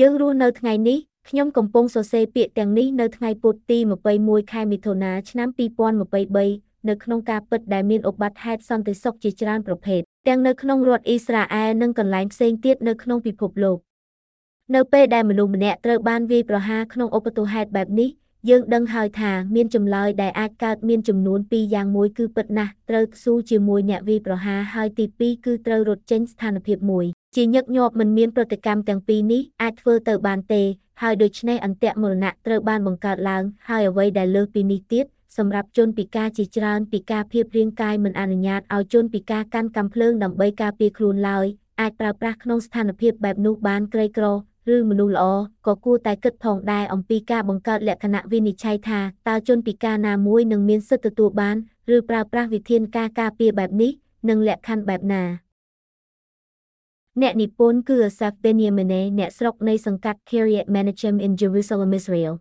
យើងរស់នៅថ្ងៃនេះខ្ញុំកំពុងសរសេរពាក្យទាំងនេះនៅថ្ងៃពុធទី21ខែមិថុនាឆ្នាំ2023នៅក្នុងការពិតដែលមានឧបត្តិហេតុសន្តិសុខជាច្រើនប្រភេទទាំងនៅក្នុងរដ្ឋអ៊ីស្រាអែលនិងកន្លែងផ្សេងទៀតនៅក្នុងពិភពលោកនៅពេលដែលមនុស្សម្នាក់ត្រូវបានវាយប្រហារក្នុងឧបទ្ទហេតុបែបនេះយើងដឹងហើយថាមានចម្លើយដែលអាចកើតមានចំនួនពីរយ៉ាងមួយគឺពិតណាស់ត្រូវស៊ូជាមួយអ្នកវាយប្រហារហើយទីពីរគឺត្រូវរត់ចេញស្ថានភាពមួយ ជាញឹកញាប់មិនមានប្រតិកម្មទាំងពីរនេះអាចធ្វើទៅបានទេហើយដូច្នេះអន្ទាក់មរណៈត្រូវបានបង្កើតឡើងហើយអ្វីដែលលើសពីនេះទៀតសម្រាប់ជនពិការជាច្រើនពិការភាពរាងកាយមិនអនុញ្ញាតឲ្យជនពិការកាន់កាំភ្លើងដើម្បីការពារខ្លួនឡើយអាចប្រើប្រាស់ក្នុងស្ថានភាពបែបនោះបានក្រីក្រឬមនុស្សល្អក៏គួរតែគិតផងដែរអំពីការបង្កើតលក្ខណៈវិនិច្ឆ័យថាតើជនពិការណាមួយនឹងមានសិទ្ធិទទួលបានឬប្រើប្រាស់វិធានការការពារបែបនេះនិងលក្ខខណ្ឌបែបណា អ្នកនិពន្ធគឺ Asaf Benyamineh អ្នកស្រុកនៃសង្កាត់ Kiryat Menachem in Jerusalem Israel